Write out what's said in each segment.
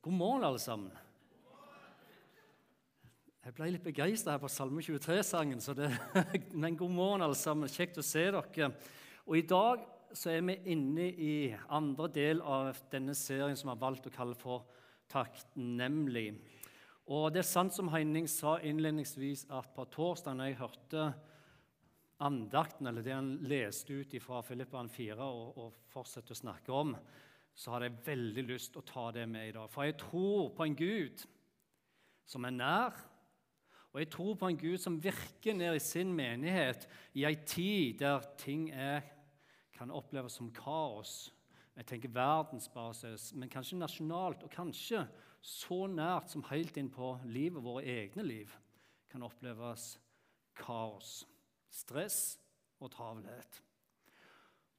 God morgen, alle sammen. Jeg ble litt begeistra her på Salme 23-sangen, men god morgen, alle sammen. Kjekt å se dere. Og I dag så er vi inne i andre del av denne serien som vi har valgt å kalle for Takknemlig. Og Det er sant som Heining sa innledningsvis, at på torsdag når jeg hørte andakten, eller det han leste ut fra Filippaen 4 og, og fortsetter å snakke om, så hadde jeg veldig lyst til å ta det med i dag. For jeg tror på en Gud som er nær, og jeg tror på en Gud som virker ned i sin menighet i ei tid der ting er, kan oppleves som kaos. Jeg tenker verdensbasis, men kanskje nasjonalt, og kanskje så nært som helt inn på livet, våre egne liv, kan oppleves kaos, stress og travelhet.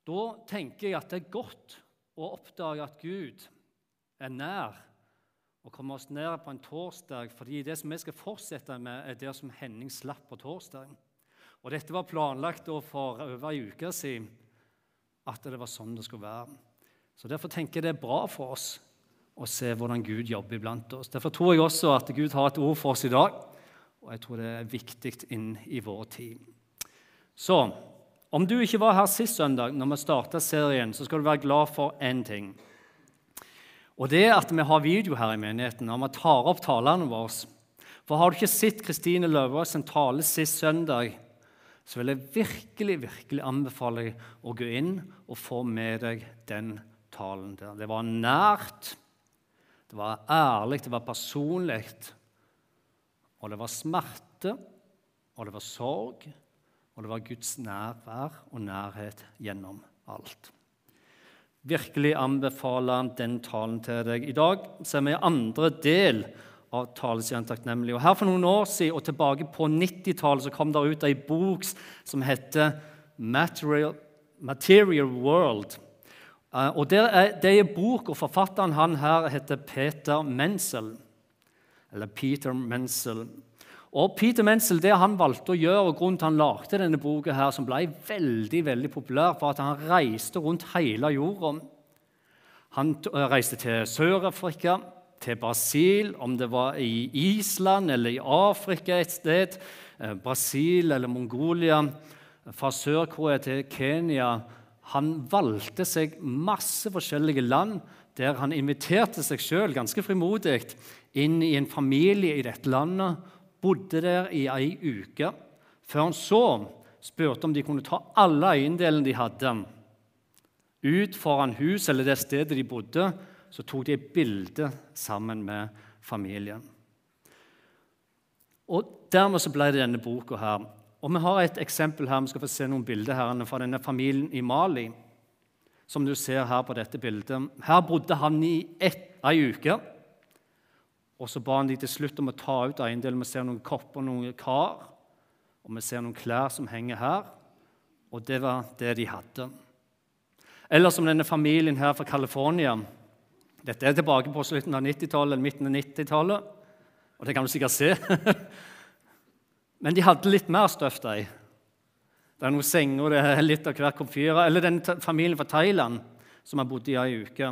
Da tenker jeg at det er godt og oppdage at Gud er nær og komme oss ned på en torsdag. fordi det som vi skal fortsette med, er det som Henning slapp på torsdag. Og Dette var planlagt for over ei uke siden, at det var sånn det skulle være. Så Derfor tenker jeg det er bra for oss å se hvordan Gud jobber iblant oss. Derfor tror jeg også at Gud har et ord for oss i dag, og jeg tror det er viktig inn i vår tid. Så om du ikke var her sist søndag, når vi starta serien, så skal du være glad for én ting. Og det er at vi har video her i menigheten, og vi tar opp talene våre. For har du ikke sett Kristine Løvaas sin tale sist søndag, så vil jeg virkelig virkelig anbefale deg å gå inn og få med deg den talen der. Det var nært, det var ærlig, det var personlig. Og det var smerte, og det var sorg, og det var Guds nærvær og nærhet gjennom alt. Virkelig anbefaler han den talen til deg. I dag ser vi andre del av Talesiden takknemlig. Og her For noen år siden og tilbake på 90-tallet kom det ut ei bok som heter Material, Material World. Eh, og Det er, det er bok, og forfatteren han her heter Peter Menzel. Eller Peter Menzel. Og Peter Menzel, det han valgte å gjøre, og grunnen til han lagde denne boka, her, som ble veldig veldig populær, var at han reiste rundt hele jorda. Han eh, reiste til Sør-Afrika, til Brasil, om det var i Island eller i Afrika et sted, eh, Brasil eller Mongolia, fra Sør-Korea til Kenya. Han valgte seg masse forskjellige land der han inviterte seg sjøl ganske frimodig inn i en familie i dette landet bodde der i ei uke, før han så spurte om de kunne ta alle eiendelene de hadde. Ut foran huset eller det stedet de bodde, så tok de et bilde sammen med familien. Og Dermed så ble det denne boka her. Og Vi har et eksempel her, vi skal få se noen bilder her fra denne familien i Mali. Som du ser her på dette bildet. Her bodde han i ei uke. Og så ba han de til slutt om å ta ut eiendelen. Vi ser noen kopper noen kar, og vi ser noen klær som henger her. Og det var det de hadde. Eller som denne familien her fra California. Dette er tilbake på slutten av 90-tallet eller midten av 90-tallet. Og det kan du sikkert se. Men de hadde litt mer støff, de. Det er noen senger, det er litt av hver komfyr. Eller den familien fra Thailand som har bodd i ei uke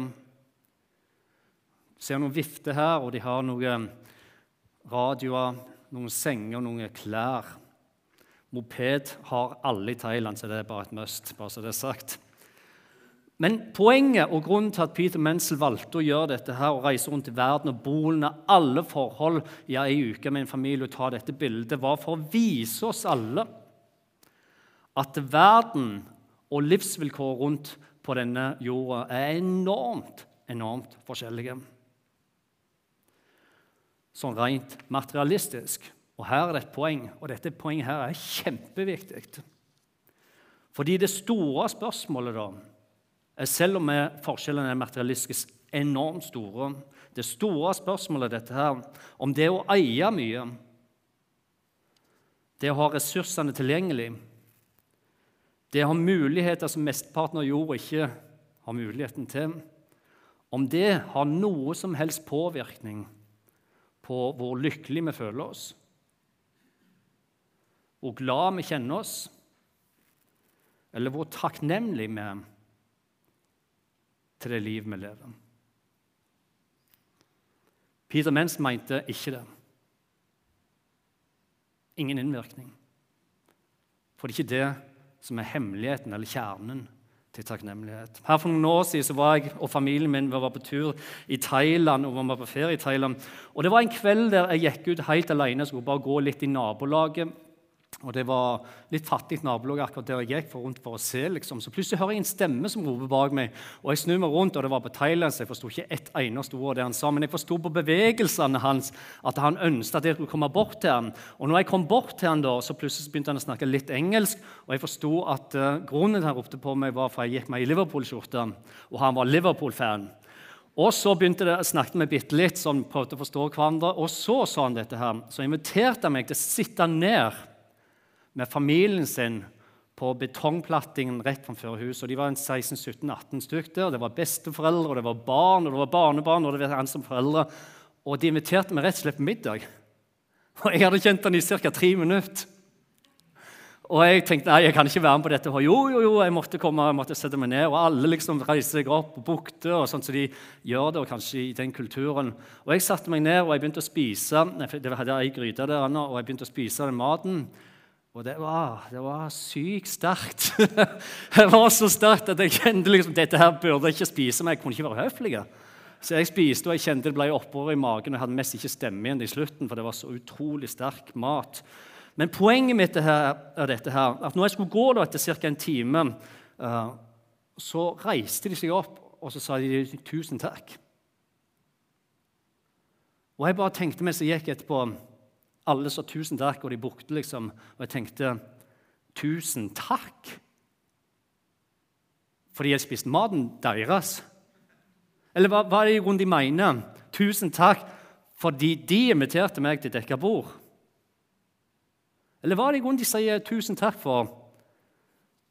ser noen vifter her, og de har noen radioer, noen senger, noen klær. Moped har alle i Thailand, så det er bare et must. bare så det er sagt. Men poenget og grunnen til at Peter Menzel valgte å gjøre dette her, og reise rundt i verden og bo alle forhold i ei uke med en familie og ta dette bildet, var for å vise oss alle at verden og livsvilkår rundt på denne jorda er enormt, enormt forskjellige sånn rent materialistisk. Og her er det et poeng, og dette poenget her er kjempeviktig. Fordi det store spørsmålet, da, er selv om forskjellene er materialistisk enormt store Det store spørsmålet dette her, om det å eie mye, det å ha ressursene tilgjengelig, det å ha muligheter som mesteparten av jorda ikke har muligheten til, om det har noe som helst påvirkning på hvor lykkelig vi føler oss, hvor glad vi kjenner oss, eller hvor takknemlig vi er til det liv vi lever. Peter Menz mente ikke det. Ingen innvirkning. For det er ikke det som er hemmeligheten eller kjernen til takknemlighet. Her For noen år siden var jeg og familien min var på tur i Thailand. og var på ferie i Thailand. Og Det var en kveld der jeg gikk ut helt alene og skulle bare gå litt i nabolaget. Og Det var litt fattig nabolag akkurat der jeg gikk for rundt for å se. liksom. Så Plutselig hører jeg en stemme som roper bak meg. og Jeg snur meg rundt, og det var på Thailand, så jeg forsto ikke ett eneste ord av det han sa. Men jeg forsto på bevegelsene hans at han ønsket at jeg skulle komme bort til ham. Og når jeg kom bort til ham, da, så plutselig begynte han å snakke litt engelsk. Og jeg forsto at uh, grunnen til han ropte på meg, var for jeg gikk meg i Liverpool-skjorte, og han var Liverpool-fan. Og så begynte det, snakket vi bitte litt, sånn prøvde å forstå hverandre. Og så sa han dette her. Så inviterte han meg til å sitte ned med familien sin på betongplattingen rett framfor huset. Og de var 16-17-18 stykker der. Det var besteforeldre, og det var barn og det var barnebarn. og det var han som foreldre. Og de inviterte meg rett og slett på middag. Og jeg hadde kjent han i ca. tre minutter. Og jeg tenkte nei, jeg kan ikke være med på dette. Jo, jo, jo, jeg måtte komme, jeg måtte sette meg ned. Og alle liksom reiser seg opp og bukter, og sånn som så de gjør det og kanskje i den kulturen. Og jeg satte meg ned og jeg begynte å spise det hadde ei gryte der, og jeg begynte å spise den maten. Og det var, det var sykt sterkt. det var så sterkt at jeg kjente liksom, dette her burde jeg ikke spise, men jeg kunne ikke være høflig. Så jeg spiste, og jeg kjente det ble oppover i magen. og Jeg hadde mest ikke stemme igjen i slutten, for det var så utrolig sterk mat. Men poenget mitt er dette her, at når jeg skulle gå da, etter ca. en time, uh, så reiste de seg opp og så sa de 'tusen takk'. Og jeg bare tenkte mens jeg gikk etterpå alle sa 'tusen takk', og de brukte liksom Og jeg tenkte 'tusen takk'? Fordi jeg spiste maten deres? Eller hva, hva er det i grunnen de mener? 'Tusen takk fordi de inviterte meg til dekka bord'? Eller hva er det i grunnen de sier 'tusen takk for'?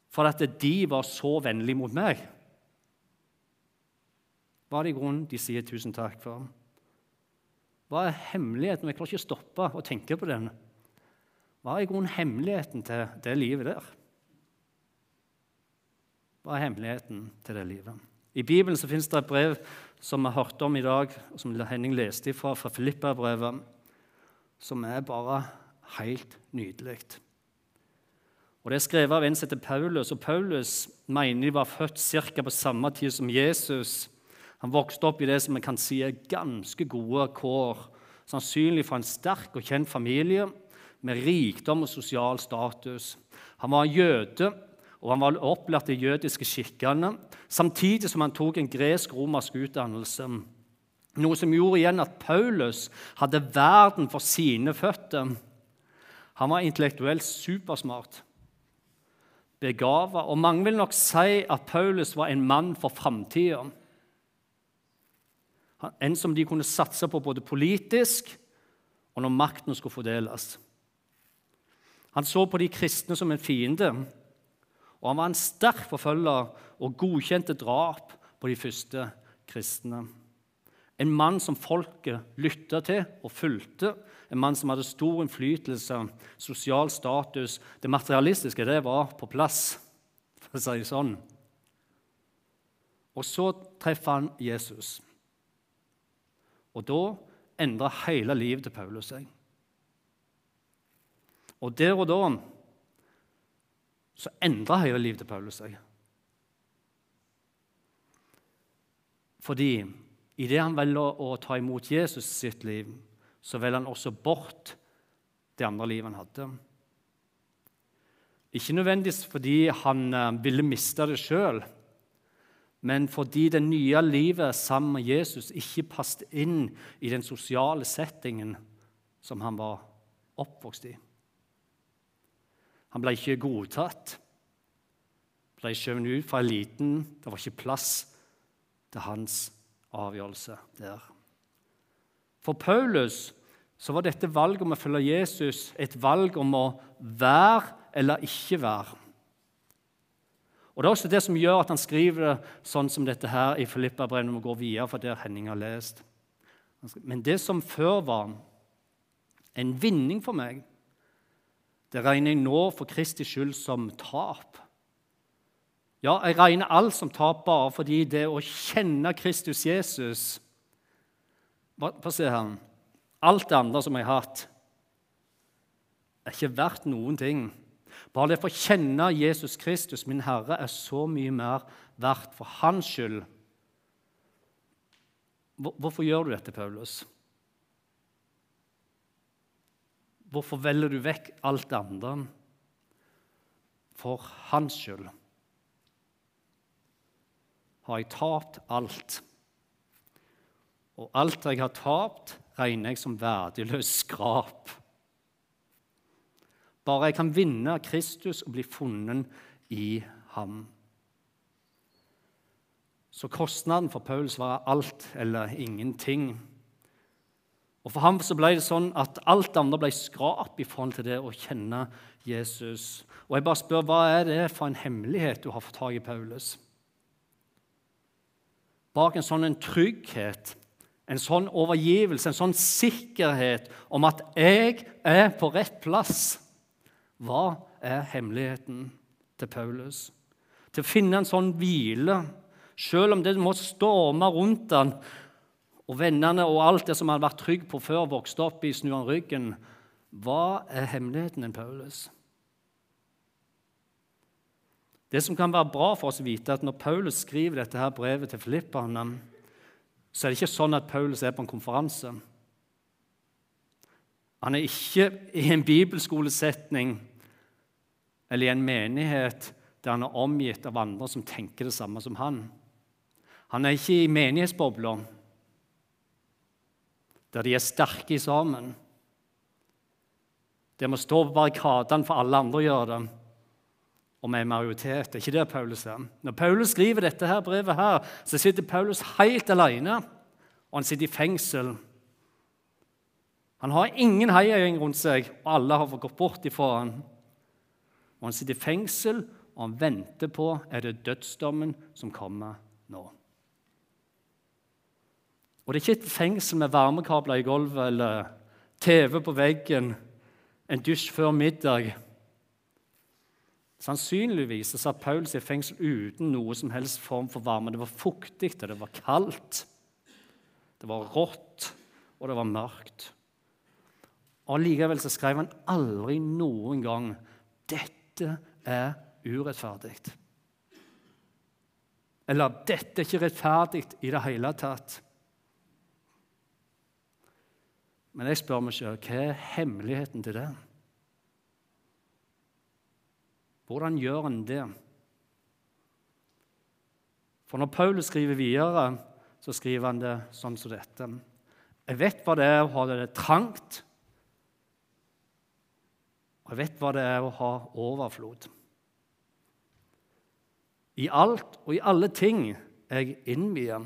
For at de var så vennlige mot meg? Hva er det i grunnen de sier 'tusen takk for'? Hva er hemmeligheten? Jeg klarer ikke å stoppe og tenke på den. Hva er i grunnen hemmeligheten til det livet der? Hva er hemmeligheten til det livet? I Bibelen så finnes det et brev som vi hørte om i dag, og som Henning leste fra, fra Filippa-brevet, som er bare helt nydelig. Og Det er skrevet av en som heter Paulus, og Paulus mener de var født ca. på samme tid som Jesus. Han vokste opp i det som vi kan si er ganske gode kår. Sannsynlig fra en sterk og kjent familie med rikdom og sosial status. Han var jøde, og han var opplært i jødiske skikkene, samtidig som han tok en gresk-romersk utdannelse. Noe som gjorde igjen at Paulus hadde verden for sine føtter. Han var intellektuelt supersmart, begava, og mange vil nok si at Paulus var en mann for framtida. En som de kunne satse på både politisk og når makten skulle fordeles. Han så på de kristne som en fiende, og han var en sterk forfølger og godkjente drap på de første kristne. En mann som folket lytta til og fulgte. En mann som hadde stor innflytelse, sosial status. Det materialistiske det var på plass, for å si det sånn. Og så treffer han Jesus. Og da endra hele livet til Paulus seg. Og der og da så endra hele livet til Paulus seg. Fordi idet han velger å ta imot Jesus sitt liv, så velger han også bort det andre livet han hadde. Ikke nødvendigvis fordi han eh, ville miste det sjøl, men fordi det nye livet sammen med Jesus ikke passet inn i den sosiale settingen som han var oppvokst i. Han ble ikke godtatt, ble skjøvet ut fra eliten. Det var ikke plass til hans avgjørelse der. For Paulus så var dette valget om å følge Jesus et valg om å være eller ikke være. Og Det er også det som gjør at han skriver det sånn som dette her i Filippa-brevet. Vi går videre for der Henning har lest. Men det som før var en vinning for meg, det regner jeg nå for Kristi skyld som tap. Ja, jeg regner alt som tap bare fordi det å kjenne Kristus Jesus Få se her. Alt det andre som jeg har hatt, er ikke verdt noen ting. Bare det for å kjenne Jesus Kristus, min Herre, er så mye mer verdt for hans skyld. Hvorfor gjør du dette, Paulus? Hvorfor velger du vekk alt det andre? For hans skyld har jeg tapt alt. Og alt jeg har tapt, regner jeg som verdiløs skrap. Bare jeg kan vinne Kristus og bli funnet i ham. Så kostnaden for Paulus var alt eller ingenting. Og For ham så ble det sånn at alt andre ble skrap i forhold til det å kjenne Jesus. Og jeg bare spør, Hva er det for en hemmelighet du har fått tak i Paulus? Bak en sånn en trygghet, en sånn overgivelse, en sånn sikkerhet om at 'jeg er på rett plass', hva er hemmeligheten til Paulus? Til å finne en sånn hvile, selv om det må storme rundt han, og vennene og alt det som han hadde vært trygg på før, vokste opp i, snu han ryggen. Hva er hemmeligheten til Paulus? Det som kan være bra for oss å vite, er at når Paulus skriver dette her brevet til Filippa, så er det ikke sånn at Paulus er på en konferanse. Han er ikke i en bibelskolesetning eller i en menighet der han er omgitt av andre som tenker det samme som han. Han er ikke i menighetsbobla der de er sterke i sammen. Det må stå på barrikadene for alle andre å gjøre det. Og vi er majoritet. Det er ikke det Paulus er. Når Paulus skriver dette her brevet, her, så sitter Paulus helt alene, og han sitter i fengsel. Han har ingen heiagjeng rundt seg, og alle har fått gått bort ifra han. Og Han sitter i fengsel, og han venter på er det dødsdommen som kommer nå. Og det er ikke et fengsel med varmekabler i gulvet eller TV på veggen, en dusj før middag. Sannsynligvis satt Paulus i fengsel uten noe som helst form for varme. Det var fuktig, det var kaldt. Det var rått, og det var mørkt. Og Likevel så skrev han aldri noen gang 'Dette er urettferdig'. Eller 'Dette er ikke rettferdig i det hele tatt'. Men jeg spør meg selv hva er hemmeligheten til det? Hvordan gjør en det? For når Paulus skriver videre, så skriver han det sånn som dette. Jeg vet hva det er å ha det trangt, og jeg vet hva det er å ha overflod. I alt og i alle ting jeg innviet.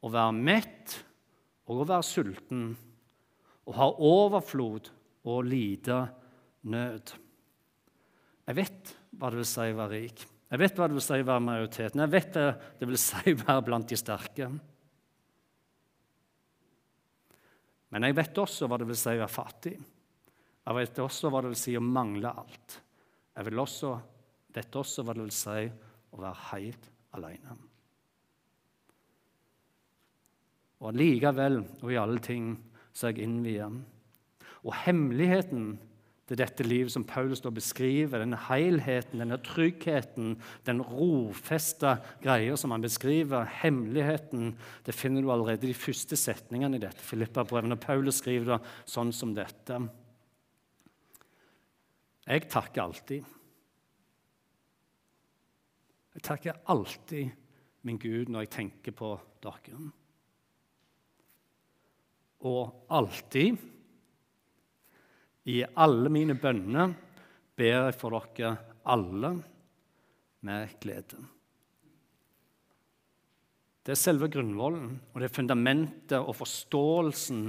Å være mett og å være sulten, å ha overflod og lite nød. Jeg vet hva det vil si å være rik. Jeg vet hva det vil si å være majoriteten. Jeg vet hva det vil si å være blant de sterke. Men jeg vet også hva det vil si å være fattig. Jeg vet også hva det vil si å mangle alt. Jeg også, vet også hva det vil si å være helt alene. Og likevel og i alle ting så er jeg innviet. Og hemmeligheten til dette livet som Paulus da beskriver, denne helheten, denne tryggheten, den rofesta greia som han beskriver, hemmeligheten, det finner du allerede i de første setningene i dette Filippa-brevet, når Paulus skriver det sånn som dette. Jeg takker alltid. Jeg takker alltid min Gud når jeg tenker på dere og alltid, i alle mine bønner, ber jeg for dere alle med glede. Det er selve grunnvollen, og det er fundamentet og forståelsen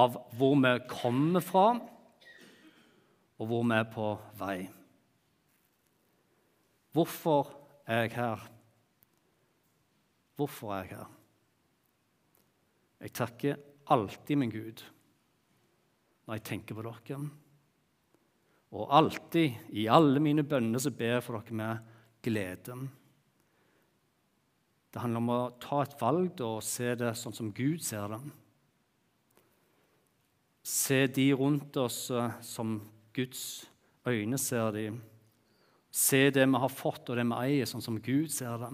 av hvor vi kommer fra, og hvor vi er på vei. Hvorfor er jeg her? Hvorfor er jeg her? Jeg takker alltid min Gud når jeg tenker på dere. Og alltid, i alle mine bønner, så ber jeg for dere med glede. Det handler om å ta et valg og se det sånn som Gud ser det. Se de rundt oss eh, som Guds øyne ser de. Se det vi har fått og det vi eier, sånn som Gud ser det.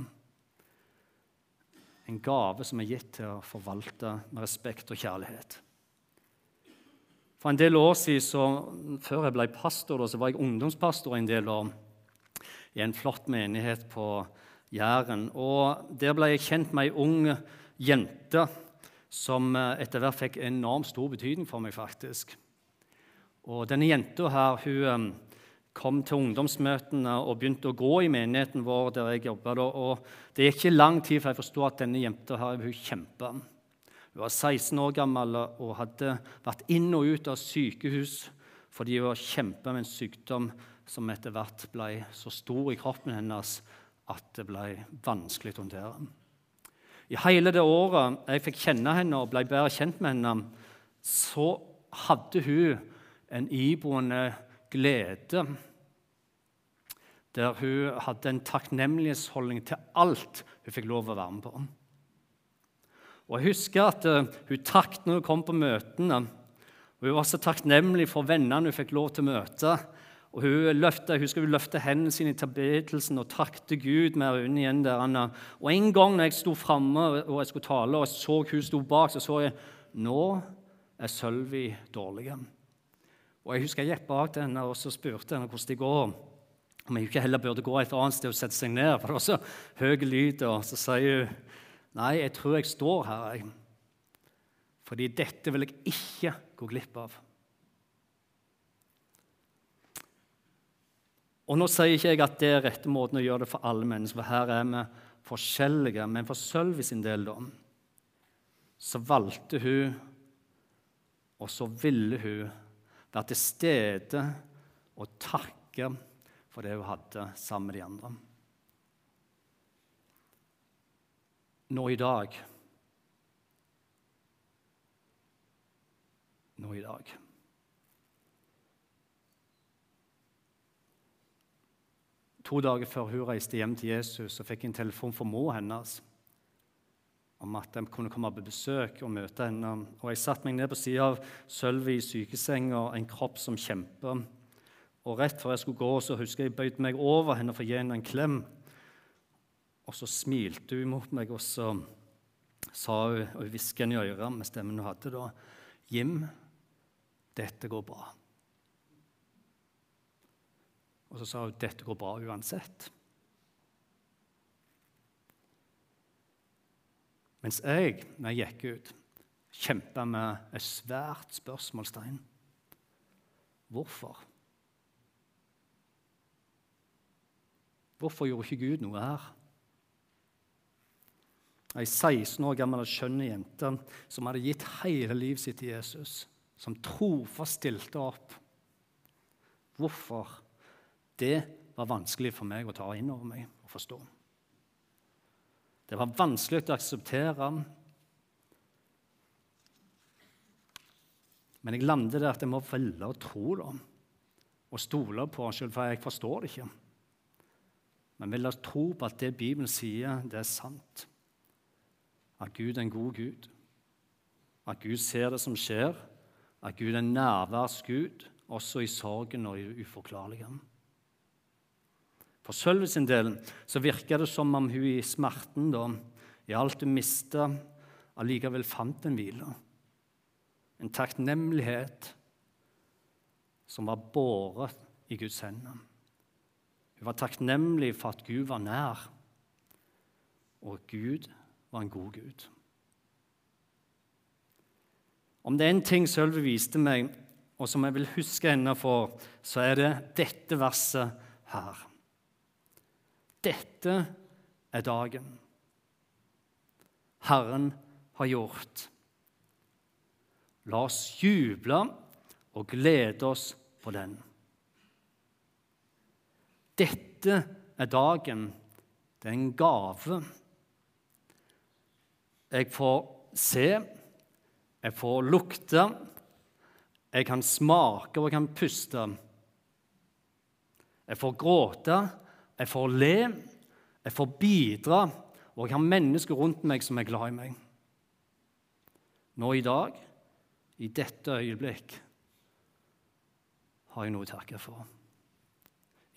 En gave som er gitt til å forvalte med respekt og kjærlighet. For en del år siden, så, før jeg ble pastor, så var jeg ungdomspastor en del år i en flott menighet på Jæren. Og Der ble jeg kjent med ei ung jente som eh, etter hvert fikk enormt stor betydning for meg. faktisk. Og Denne jenta her, hun eh, kom til ungdomsmøtene og begynte å gå i menigheten vår der jeg jobbet. Og det gikk ikke lang tid før jeg forsto at denne jenta her, hun kjempa. Hun var 16 år gammel og hadde vært inn og ut av sykehus fordi hun kjempa med en sykdom som etter hvert ble så stor i kroppen hennes at det ble vanskelig å håndtere. I hele det året jeg fikk kjenne henne og ble bedre kjent med henne, så hadde hun en iboende glede der hun hadde en takknemlighetsholdning til alt hun fikk lov å være med på. Og Jeg husker at uh, hun takket når hun kom på møtene. og Hun var så takknemlig for vennene hun fikk lov til å møte. Og Hun løfte, hun skulle løfte hendene sine i tilbedelsen og takte Gud med øynene igjen. der. Anna. Og En gang når jeg sto framme og jeg skulle tale, og jeg så hun sto bak, så så jeg nå er Sølvi dårlig. Og Jeg husker jeg gikk bak til henne og så spurte henne hvordan det går. Om jeg ikke heller burde gå et annet sted og sette seg ned, for det var så høy lyd. Og så sier hun nei, jeg tror jeg står her, jeg. Fordi dette vil jeg ikke gå glipp av. Og Nå sier ikke jeg at det er rette måten å gjøre det for alle mennesker, for her er vi forskjellige. Men for Sølvi sin del da, så valgte hun, og så ville hun, være til stede og takke for det hun hadde sammen med de andre. Nå i dag. Nå i dag. To dager før hun reiste hjem til Jesus, så fikk jeg en telefon fra mor hennes om at de kunne komme på besøk og møte henne. Og Jeg satte meg ned på sida av Sølvi i sykesenga, en kropp som kjemper. Og Rett før jeg skulle gå, så husker jeg bøyde meg over henne for å gi henne en klem. Og så smilte hun mot meg, og så sa hun, og hvisket henne i øret med stemmen hun hadde da, 'Jim, dette går bra.' Og så sa hun dette går bra uansett. Mens jeg, når jeg gikk ut, kjempa med et svært spørsmålstegn. Hvorfor? Hvorfor gjorde ikke Gud noe her? Ei 16 år gammel skjønn jente som hadde gitt hele livet sitt til Jesus, som trofast stilte opp. Hvorfor det var vanskelig for meg å ta inn over meg og forstå. Det var vanskelig å akseptere. Men jeg landet der at jeg må velge å tro det og stole på selv, for jeg forstår det ikke. Men vil la tro på at det Bibelen sier, det er sant. At Gud er en god Gud. At Gud ser det som skjer. At Gud er nærværsgud, også i sorgen og i det. For Sølve sin del så virker det som om hun i smerten, da, i alt hun mista, allikevel fant en hvile. En takknemlighet som var båret i Guds hender. Hun var takknemlig for at Gud var nær, og Gud var en god Gud. Om det er en ting Sølve viste meg, og som jeg vil huske henne for, så er det dette verset her. Dette er dagen Herren har gjort. La oss juble og glede oss på den. Dette er dagen. Det er en gave. Jeg får se, jeg får lukte, jeg kan smake og jeg kan puste. Jeg får gråte, jeg får le, jeg får bidra, og jeg har mennesker rundt meg som er glad i meg. Nå i dag, i dette øyeblikk, har jeg noe å takke for.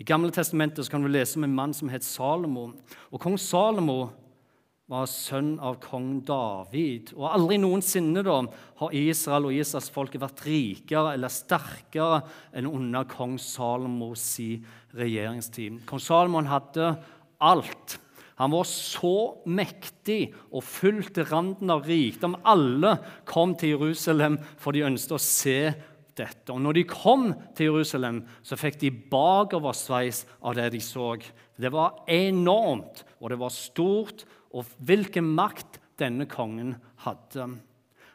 I Gamle testamentet kan du lese om en mann som het Salomo. Og Kong Salomo var sønn av kong David. Og Aldri noensinne da, har Israel og Israels folk vært rikere eller sterkere enn under kong Salomos regjeringstid. Kong Salomon hadde alt. Han var så mektig og full til randen av rikdom. Alle kom til Jerusalem for de ønsket å se dette. Og når de kom til Jerusalem, så fikk de bakoversveis av det de så. Det var enormt, og det var stort, og hvilken makt denne kongen hadde.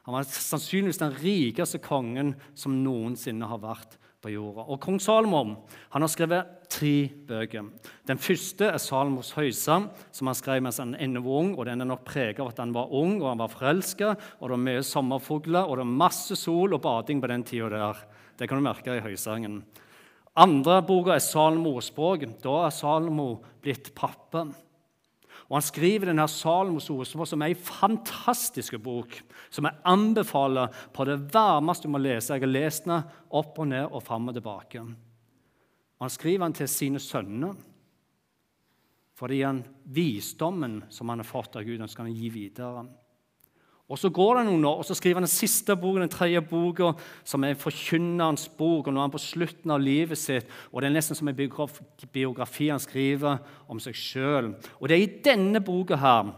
Han var sannsynligvis den rikeste kongen som noensinne har vært på jorda. Og Kong Salomon han har skrevet tre bøker. Den første er Salomos høysa, som han skrev mens han ennå var ung. og Den er nok preget av at han var ung og han var forelska, og det var mye sommerfugler og det var masse sol og bading på den tida der. Det kan du merke i høysangen. Andre boka er Salomo språk. Da er Salomo blitt pappa. Og Han skriver denne Salomos-ordet, som er en fantastisk bok, som jeg anbefaler på det varmeste du må lese. Jeg har lest den opp og ned og fram og tilbake. Og Han skriver den til sine sønner fordi han, visdommen som han har fått av Gud, den skal han gi videre. Og Så går det noen år, og så skriver han den siste boken, den tredje boka, som er forkynnerens bok. og Nå er han på slutten av livet sitt, og det er nesten som en biografi han skriver om seg sjøl. Og det er i denne boka her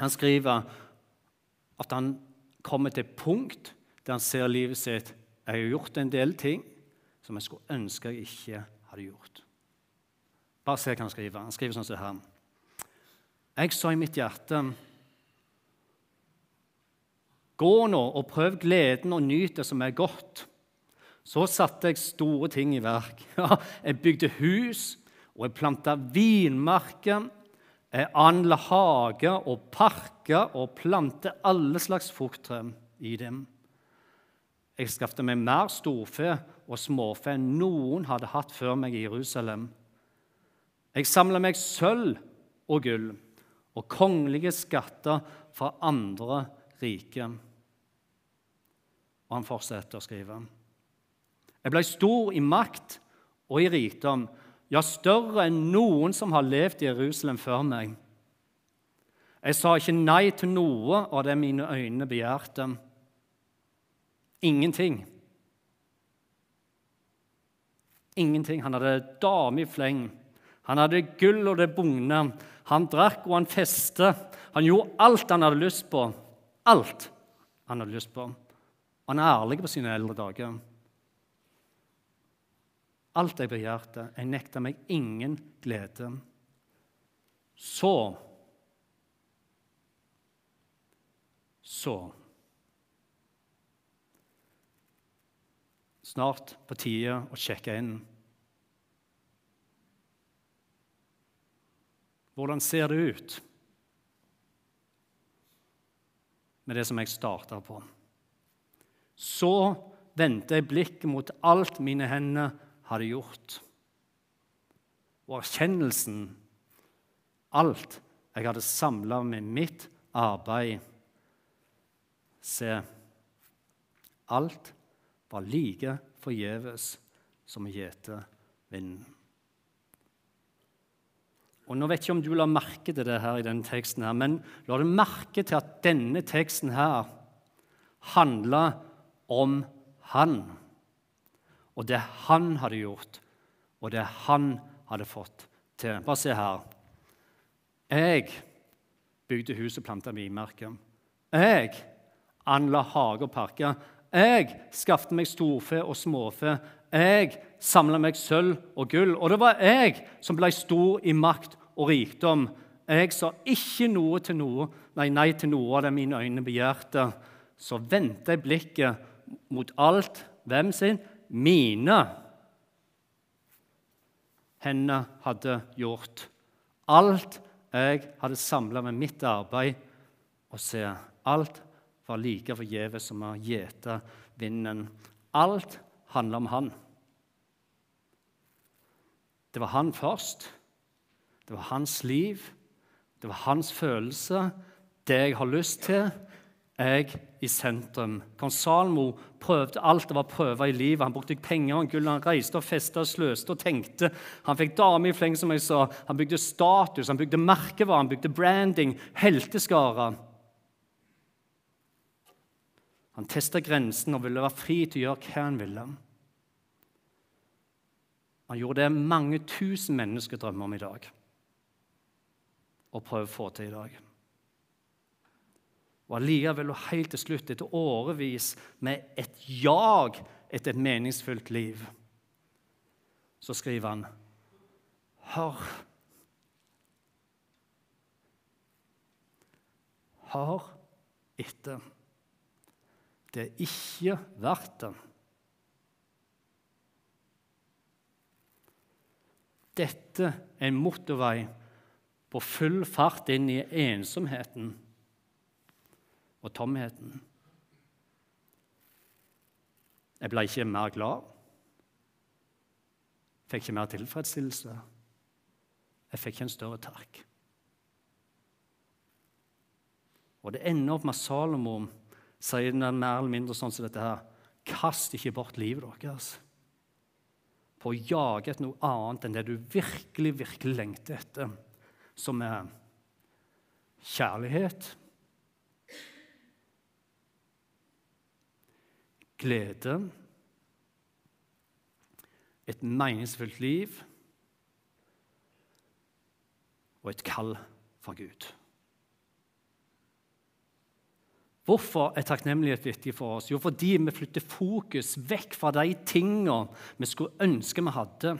han skriver at han kommer til et punkt der han ser livet sitt Jeg har gjort en del ting som jeg skulle ønske jeg ikke hadde gjort. Bare se hva han skriver. Han skriver sånn som det her. Jeg sa i mitt hjerte Gå nå og prøv gleden og nyt det som er godt. Så satte jeg store ting i verk. Jeg bygde hus, og jeg planta vinmarker. Jeg anla hager og parker og plantet alle slags frukttre i dem. Jeg skaffet meg mer storfe og småfe enn noen hadde hatt før meg i Jerusalem. Jeg samla meg sølv og gull og kongelige skatter fra andre rike. Og han fortsetter å skrive. Jeg ble stor i makt og i rikdom, ja, større enn noen som har levd i Jerusalem før meg. Jeg sa ikke nei til noe av det mine øyne begjærte. Ingenting. Ingenting. Han hadde dame i fleng. Han hadde gull og det bugne. Han drakk og han festet. Han gjorde alt han hadde lyst på. Alt han hadde lyst på. Han er ærlig på sine eldre dager. Alt jeg begjærte, jeg nekta meg ingen glede. Så Så Snart på tide å sjekke inn. Hvordan ser det ut med det som jeg starta på? Så vendte jeg blikket mot alt mine hender hadde gjort. Og erkjennelsen, alt jeg hadde samla med mitt arbeid Se, alt var like forgjeves som å gjete vinden. Og nå vet jeg ikke om du la merke til det her i denne teksten, her, men la du merke til at denne teksten her handler om han. Og det han hadde gjort, og det han hadde fått til. Bare se her. Jeg bygde hus og planta vinmerker. Jeg anla hage og parker. Jeg skaffet meg storfe og småfe. Jeg samla meg sølv og gull. Og det var jeg som ble stor i makt og rikdom. Jeg sa ikke noe til noe, nei, nei til noe av det mine øyne begjærte. Så vendte jeg blikket mot alt. Hvem sin? Mine hender hadde gjort. Alt jeg hadde samla med mitt arbeid. Og se, alt var like forgjeves som å gjete vinden. Alt handler om han. Det var han først. Det var hans liv. Det var hans følelse, det jeg har lyst til, jeg i sentrum. Kong Salmo prøvde alt det var prøver i livet. Han brukte penger og gull, han reiste og festa sløste og tenkte. Han fikk dame i fleng, som jeg sa. Han bygde status, han bygde merkevarer, han bygde branding, helteskare. Han testa grensen og ville være fri til å gjøre hva han ville. Han gjorde det mange tusen mennesker drømmer om i dag, og prøver å få til i dag. Og allikevel, og helt til slutt, etter årevis med et jag etter et meningsfullt liv, så skriver han Hør Hør etter. Det er ikke verdt det. Dette er en motorvei på full fart inn i ensomheten og tomheten. Jeg ble ikke mer glad. Fikk ikke mer tilfredsstillelse. Jeg fikk ikke en større takk. Og det ender opp med Salomo sier mer eller mindre sånn som dette her. Kast ikke bort livet deres på å jage etter noe annet enn det du virkelig, virkelig lengter etter, som er kjærlighet, glede, et meningsfullt liv og et kall fra Gud. Hvorfor er takknemlighet viktig for oss? Jo, fordi vi flytter fokus vekk fra de tingene vi skulle ønske vi hadde.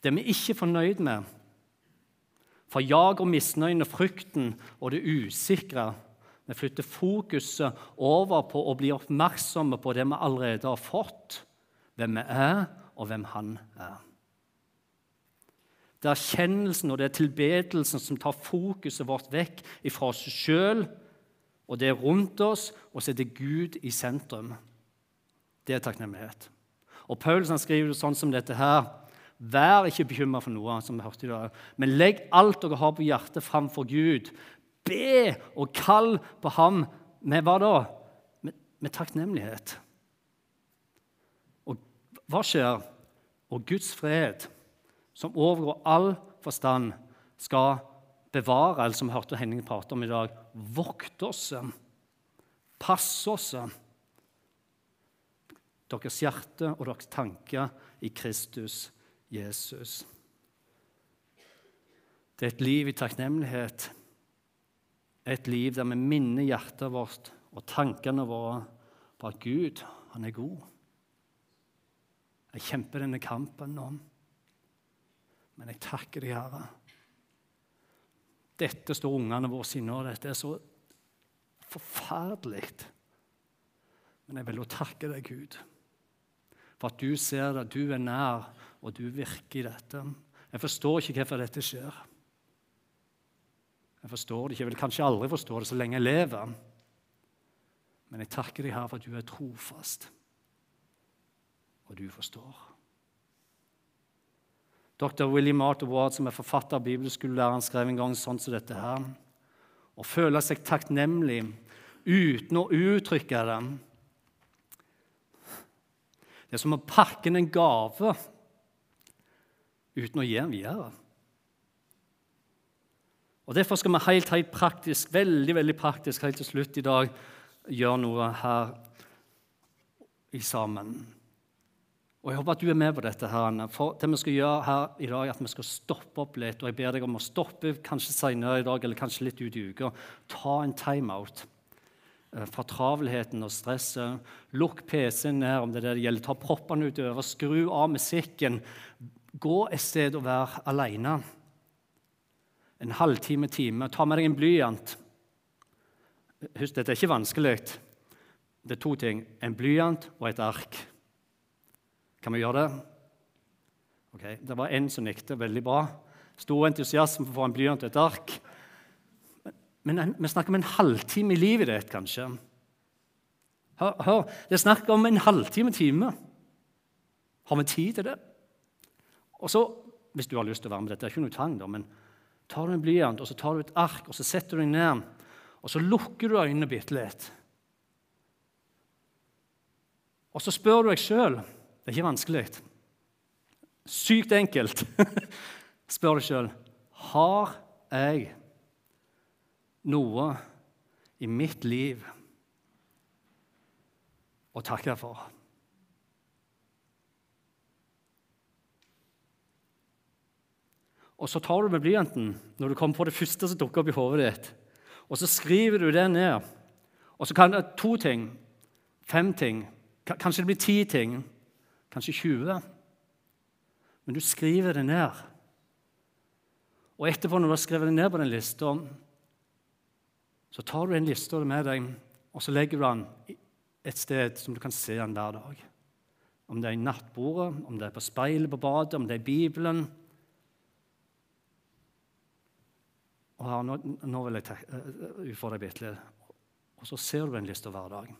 Det vi ikke er fornøyd med. For jag og misnøyen og frykten og det usikre. Vi flytter fokuset over på å bli oppmerksomme på det vi allerede har fått, hvem vi er, og hvem Han er. Det er erkjennelsen og det er tilbedelsen som tar fokuset vårt vekk fra oss sjøl og det er rundt oss, og så Gud i sentrum. Det er takknemlighet. Og Paulus skriver det sånn som dette her. Vær ikke bekymra for noe, som vi hørte i dag, men legg alt dere har på hjertet, framfor Gud. Be og kall på ham med hva da? Med, med takknemlighet. Og hva skjer? Og Guds fred, som overgår all forstand, skal bevare, eller som vi hørte Henning prate om i dag, vokte oss, passe oss. Deres hjerte og deres tanker i Kristus Jesus. Det er et liv i takknemlighet. Et liv der vi minner hjertet vårt og tankene våre på at Gud, han er god. Jeg kjemper denne kampen nå, men jeg takker deg, Herre dette står ungene våre sinne og dette er så forferdelig. Men jeg vil jo takke deg, Gud, for at du ser det, du er nær, og du virker i dette. Jeg forstår ikke hvorfor dette skjer. Jeg forstår det ikke. Jeg vil kanskje aldri forstå det så lenge jeg lever. Men jeg takker deg, her for at du er trofast, og du forstår. Dr. William Arthur Ward, som er forfatter av bibelskolelæreren, skrev en gang sånn som dette her. Å føle seg takknemlig uten å uttrykke det. Det er som å pakke inn en gave uten å gi den videre. Og Derfor skal vi helt, helt praktisk, veldig, veldig praktisk helt til slutt i dag gjøre noe her i sammen. Og Jeg håper at du er med på dette. her. For det vi skal gjøre her i dag, er at vi skal stoppe opp litt. Og jeg ber deg om å stoppe kanskje senere i dag, eller kanskje litt ut i uka. Ta en timeout eh, fra travelheten og stresset. Lukk PC-en ned om det er det det gjelder. Ta proppene utover. Skru av musikken. Gå et sted og vær alene. En halvtime, time. Ta med deg en blyant. Husk, dette er ikke vanskelig. Det er to ting. En blyant og et ark. Kan vi gjøre det? Ok, Det var en som nikket. Veldig bra. Stor entusiasme for å få en blyant og et ark. Men en, vi snakker om en halvtime i livet ditt, kanskje. Hør, hør, det er snakk om en halvtime, time. Har vi tid til det? Og så, Hvis du har lyst til å være med dette, det er ikke noe tvang, da, men tar du en blyant og så tar du et ark og så setter du deg ned. Og så lukker du øynene bitte litt. Og så spør du deg sjøl Det er ikke vanskelig. Sykt enkelt. spør deg sjøl Har jeg noe i mitt liv å takke for? Og så tar du med blyanten når du kommer på det første som dukker opp i hodet ditt, og så skriver du det ned. Og så kan det to ting, fem ting, kanskje det blir ti ting, kanskje 20. Men du skriver det ned. Og etterpå, når du har skrevet det ned på den lista, så tar du den liste med deg, og så legger du den et sted som du kan se den hver dag. Om det er i nattbordet, om det er på speilet på badet, om det er i Bibelen Og her, nå, nå, vil jeg uh, utfordre deg bitte litt. Og så ser du den lista hver dag.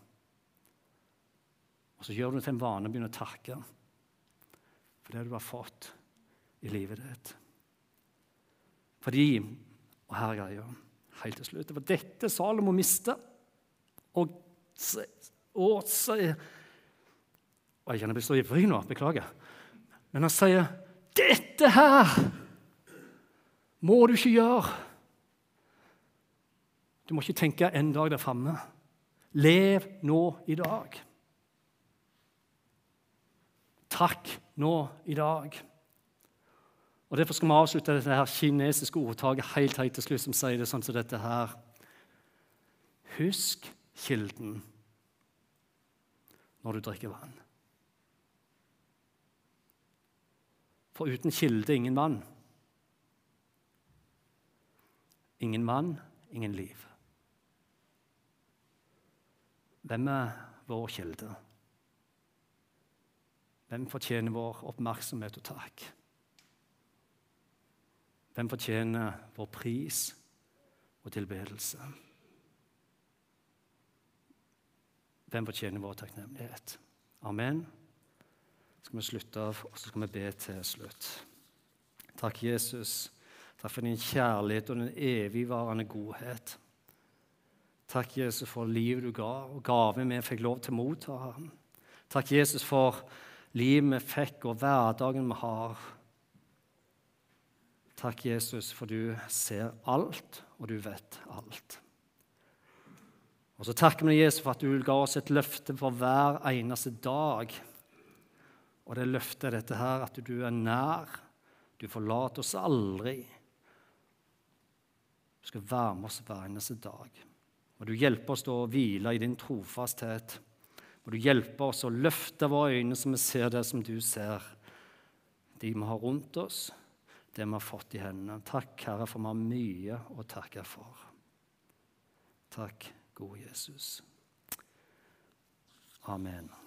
Og så gjør du det til en vane å begynne å takke for det du har fått i livet ditt. Fordi Og her er greia, helt til slutt Det var dette Salomo mista. Og, og, se, og Jeg kjenner jeg blir så ivrig nå. Beklager. Men han sier, 'Dette her må du ikke gjøre.' Du må ikke tenke en dag der framme. Lev nå i dag. Takk nå i dag. Og Derfor skal vi avslutte dette her kinesiske ordtaket helt, helt til slutt, som sier det sånn som dette her. Husk kilden når du drikker vann. For uten kilde ingen vann. Ingen mann, ingen liv. Hvem er vår kilde? Hvem fortjener vår oppmerksomhet og takk? Hvem fortjener vår pris og tilbedelse? Hvem fortjener vår takknemlighet? Amen. Så skal vi slutte av, og så skal vi be til slutt. Takk, Jesus. Takk for din kjærlighet og din evigvarende godhet. Takk, Jesus, for livet du ga, og gaven vi fikk lov til å motta. Herren. Takk, Jesus, for livet vi fikk, og hverdagen vi har. Takk, Jesus, for du ser alt, og du vet alt. Og så takker vi Jesus for at du ga oss et løfte for hver eneste dag. Og det løftet er dette her, at du er nær. Du forlater oss aldri. Du skal være med oss hver eneste dag. Må du hjelpe oss å hvile i din trofasthet. Må du hjelpe oss å løfte våre øyne så vi ser det som du ser. De vi har rundt oss, det vi har fått i hendene. Takk, Herre, for vi har mye å takke for. Takk, gode Jesus. Amen.